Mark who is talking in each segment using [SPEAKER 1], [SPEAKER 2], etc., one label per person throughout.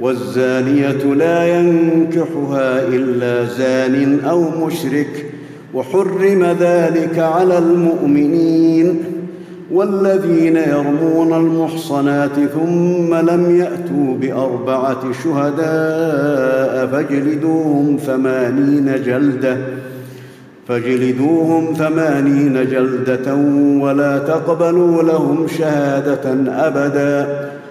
[SPEAKER 1] والزانيه لا ينكحها الا زان او مشرك وحرم ذلك على المؤمنين والذين يرمون المحصنات ثم لم ياتوا باربعه شهداء فاجلدوهم ثمانين جلده فاجلدوهم ثمانين جلده ولا تقبلوا لهم شهاده ابدا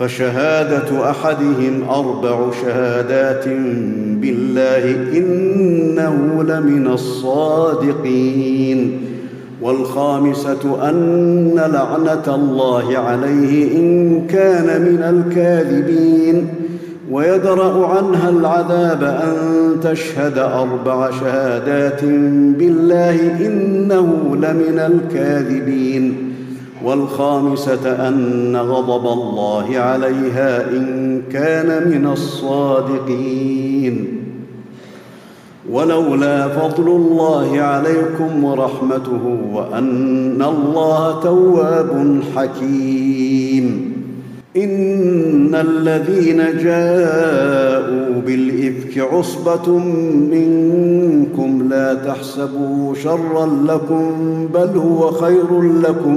[SPEAKER 1] فشهاده احدهم اربع شهادات بالله انه لمن الصادقين والخامسه ان لعنه الله عليه ان كان من الكاذبين ويدرا عنها العذاب ان تشهد اربع شهادات بالله انه لمن الكاذبين والخامسه ان غضب الله عليها ان كان من الصادقين ولولا فضل الله عليكم ورحمته وان الله تواب حكيم ان الذين جاءوا بالافك عصبه منكم لا تحسبوا شرا لكم بل هو خير لكم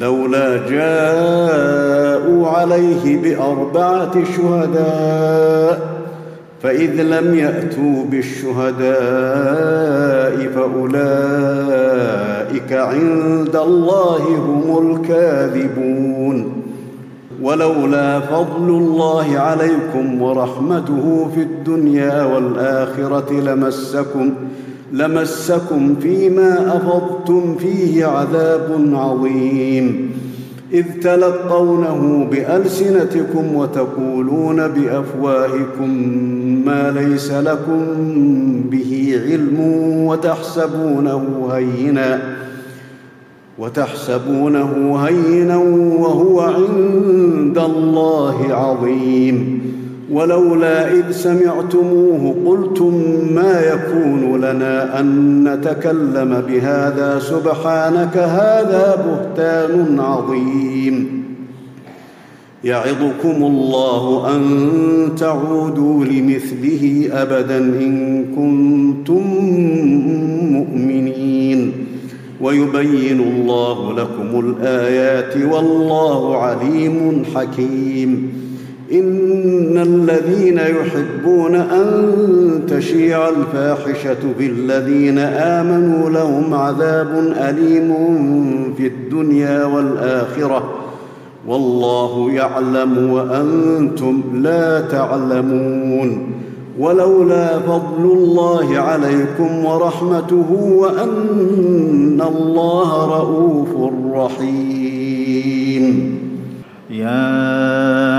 [SPEAKER 1] لولا جاءوا عليه باربعه شهداء فاذ لم ياتوا بالشهداء فاولئك عند الله هم الكاذبون ولولا فضل الله عليكم ورحمته في الدنيا والاخره لمسكم لمسكم فيما افضتم فيه عذاب عظيم اذ تلقونه بالسنتكم وتقولون بافواهكم ما ليس لكم به علم وتحسبونه هينا وتحسبونه هينا وهو عند الله عظيم ولولا اذ سمعتموه قلتم ما يكون لنا ان نتكلم بهذا سبحانك هذا بهتان عظيم يعظكم الله ان تعودوا لمثله ابدا ان كنتم مؤمنين ويبين الله لكم الايات والله عليم حكيم ان الذين يحبون ان تشيع الفاحشه بالذين امنوا لهم عذاب اليم في الدنيا والاخره والله يعلم وانتم لا تعلمون ولولا فضل الله عليكم ورحمته وان الله رؤوف رحيم
[SPEAKER 2] يا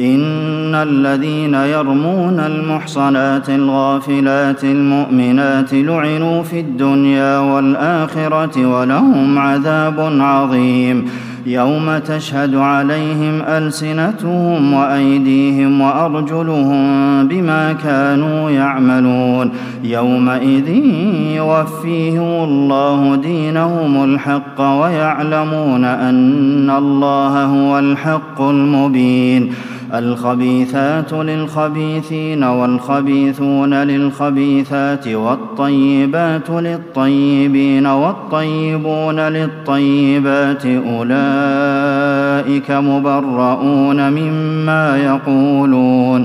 [SPEAKER 2] إن الذين يرمون المحصنات الغافلات المؤمنات لعنوا في الدنيا والآخرة ولهم عذاب عظيم يوم تشهد عليهم ألسنتهم وأيديهم وأرجلهم بما كانوا يعملون يومئذ يوفيهم الله دينهم الحق ويعلمون أن الله هو الحق المبين الخبيثات للخبيثين والخبيثون للخبيثات والطيبات للطيبين والطيبون للطيبات أولئك مبرؤون مما يقولون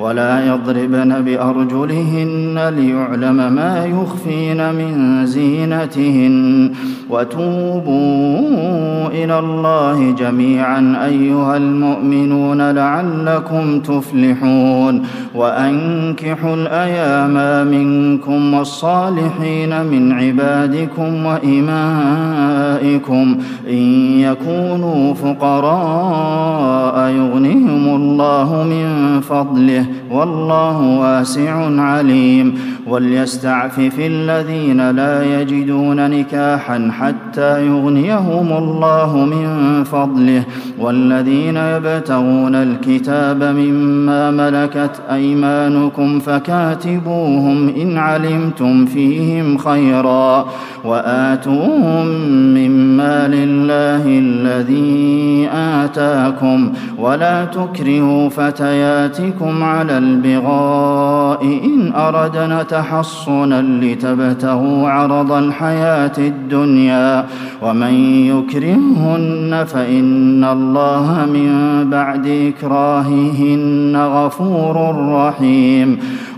[SPEAKER 2] ولا يضربن بأرجلهن ليعلم ما يخفين من زينتهن وتوبوا إلى الله جميعا أيها المؤمنون لعلكم تفلحون وأنكحوا الأيام منكم والصالحين من عبادكم وإمائكم إن يكونوا فقراء يغنهم الله من فضله والله واسع عليم وليستعفف الذين لا يجدون نكاحا حتى يغنيهم الله من فضله والذين يبتغون الكتاب مما ملكت أيمانكم فكاتبوهم إن علمتم فيهم خيرا وآتوهم مما لله الذي آتاكم ولا تكرهوا فتيات فتياتكم على البغاء إن أردنا تحصنا لتبتغوا عرض الحياة الدنيا ومن يكرههن فإن الله من بعد إكراههن غفور رحيم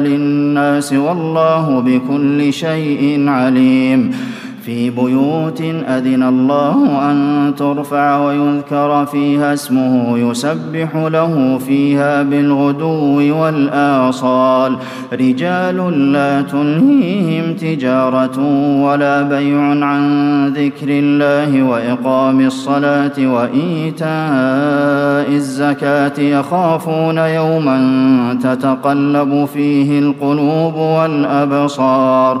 [SPEAKER 2] للناس والله بكل شيء عليم في بيوت أذن الله أن ترفع ويذكر فيها اسمه يسبح له فيها بالغدو والآصال رجال لا تنهيهم تجارة ولا بيع عن ذكر الله وإقام الصلاة وإيتاء الزكاة يخافون يوما تتقلب فيه القلوب والأبصار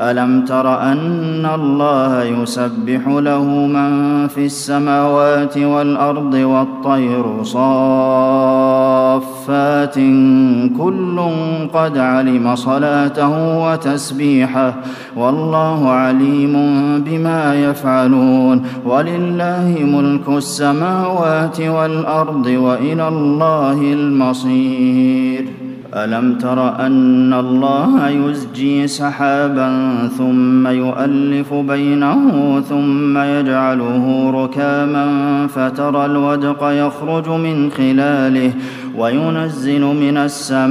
[SPEAKER 2] الم تر ان الله يسبح له من في السماوات والارض والطير صافات كل قد علم صلاته وتسبيحه والله عليم بما يفعلون ولله ملك السماوات والارض والى الله المصير الم تر ان الله يزجي سحابا ثم يؤلف بينه ثم يجعله ركاما فترى الودق يخرج من خلاله وينزل من السماء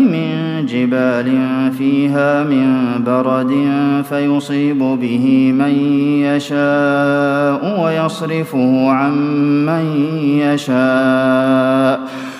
[SPEAKER 2] من جبال فيها من برد فيصيب به من يشاء ويصرفه عن من يشاء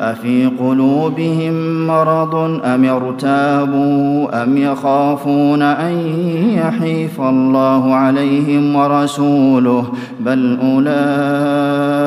[SPEAKER 2] أفي قلوبهم مرض أم ارتابوا أم يخافون أن يحيف الله عليهم ورسوله بل أولئك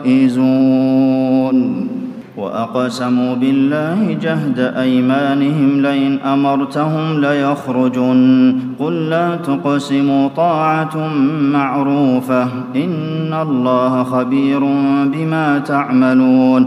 [SPEAKER 2] فائزون واقسموا بالله جهد ايمانهم لئن امرتهم ليخرجن قل لا تقسموا طاعه معروفه ان الله خبير بما تعملون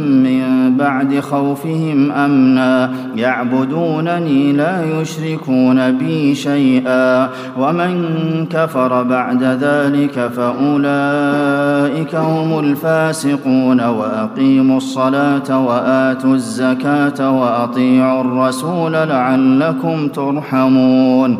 [SPEAKER 2] بعد خوفهم أمنا يعبدونني لا يشركون بي شيئا ومن كفر بعد ذلك فأولئك هم الفاسقون وأقيموا الصلاة وآتوا الزكاة وأطيعوا الرسول لعلكم ترحمون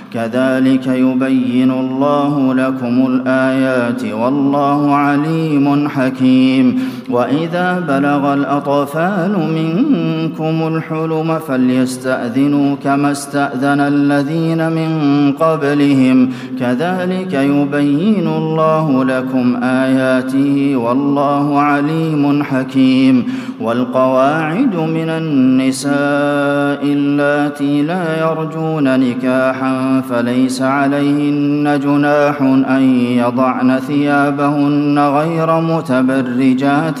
[SPEAKER 2] كذلك يبين الله لكم الايات والله عليم حكيم واذا بلغ الاطفال منكم الحلم فليستاذنوا كما استاذن الذين من قبلهم كذلك يبين الله لكم اياته والله عليم حكيم والقواعد من النساء اللاتي لا يرجون نكاحا فليس عليهن جناح ان يضعن ثيابهن غير متبرجات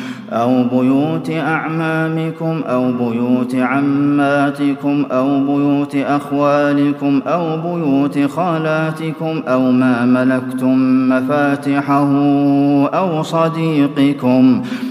[SPEAKER 2] أو بيوت أعمامكم أو بيوت عماتكم أو بيوت أخوالكم أو بيوت خالاتكم أو ما ملكتم مفاتحه أو صديقكم ۖ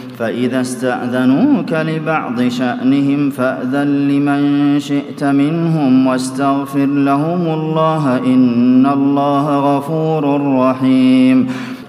[SPEAKER 2] فإذا استأذنوك لبعض شأنهم فأذن لمن شئت منهم واستغفر لهم الله إن الله غفور رحيم